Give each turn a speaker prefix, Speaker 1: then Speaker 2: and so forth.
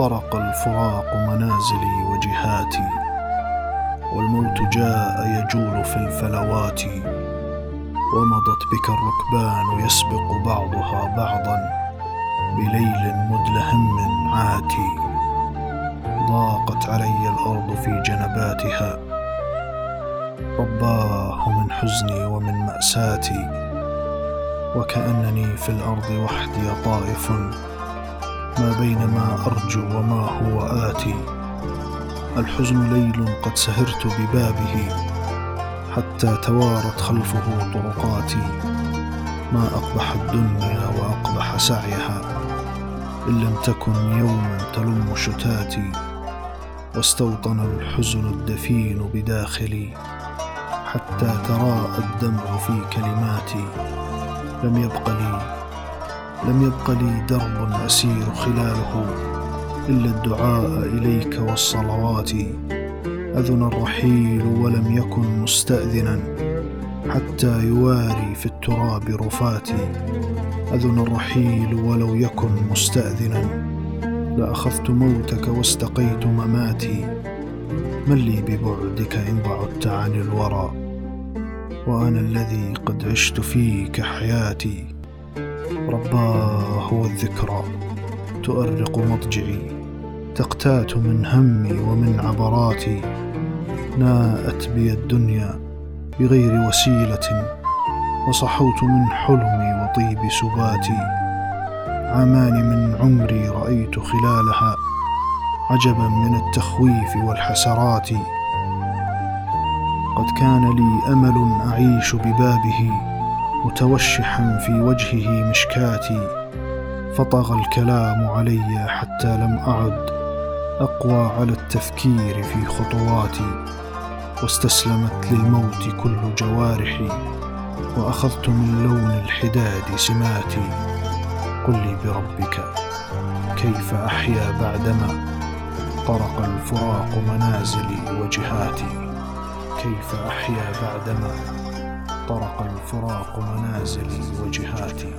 Speaker 1: طرق الفراق منازلي وجهاتي والموت جاء يجول في الفلوات ومضت بك الركبان يسبق بعضها بعضا بليل مدلهم عاتي. ضاقت علي الأرض في جنباتها. رباه من حزني ومن مأساتي وكأنني في الأرض وحدي طائف. ما بين ما أرجو وما هو آتي. الحزن ليل قد سهرت ببابه حتى توارت خلفه طرقاتي. ما أقبح الدنيا وأقبح سعيها إن لم تكن يوما تلم شتاتي. واستوطن الحزن الدفين بداخلي حتى تراءى الدمع في كلماتي. لم يبق لي لم يبق لي درب أسير خلاله إلا الدعاء إليك والصلوات. أذن الرحيل ولم يكن مستأذنا حتى يواري في التراب رفاتي أذن الرحيل ولو يكن مستأذنا لأخذت موتك واستقيت مماتي. من لي ببعدك إن بعدت عن الورى؟ وأنا الذي قد عشت فيك حياتي. رباه هو الذكرى تؤرق مضجعي تقتات من همي ومن عبراتي ناءت بي الدنيا بغير وسيلة وصحوت من حلمي وطيب سباتي. عامان من عمري رأيت خلالها عجبا من التخويف والحسرات. قد كان لي أمل أعيش ببابه متوشحا في وجهه مشكاتي فطغى الكلام علي حتى لم أعد أقوى على التفكير في خطواتي واستسلمت للموت كل جوارحي وأخذت من لون الحداد سماتي. قل لي بربك كيف أحيا بعدما طرق الفراق منازلي وجهاتي؟ كيف أحيا بعدما طرق الفراق منازلي وجهاتي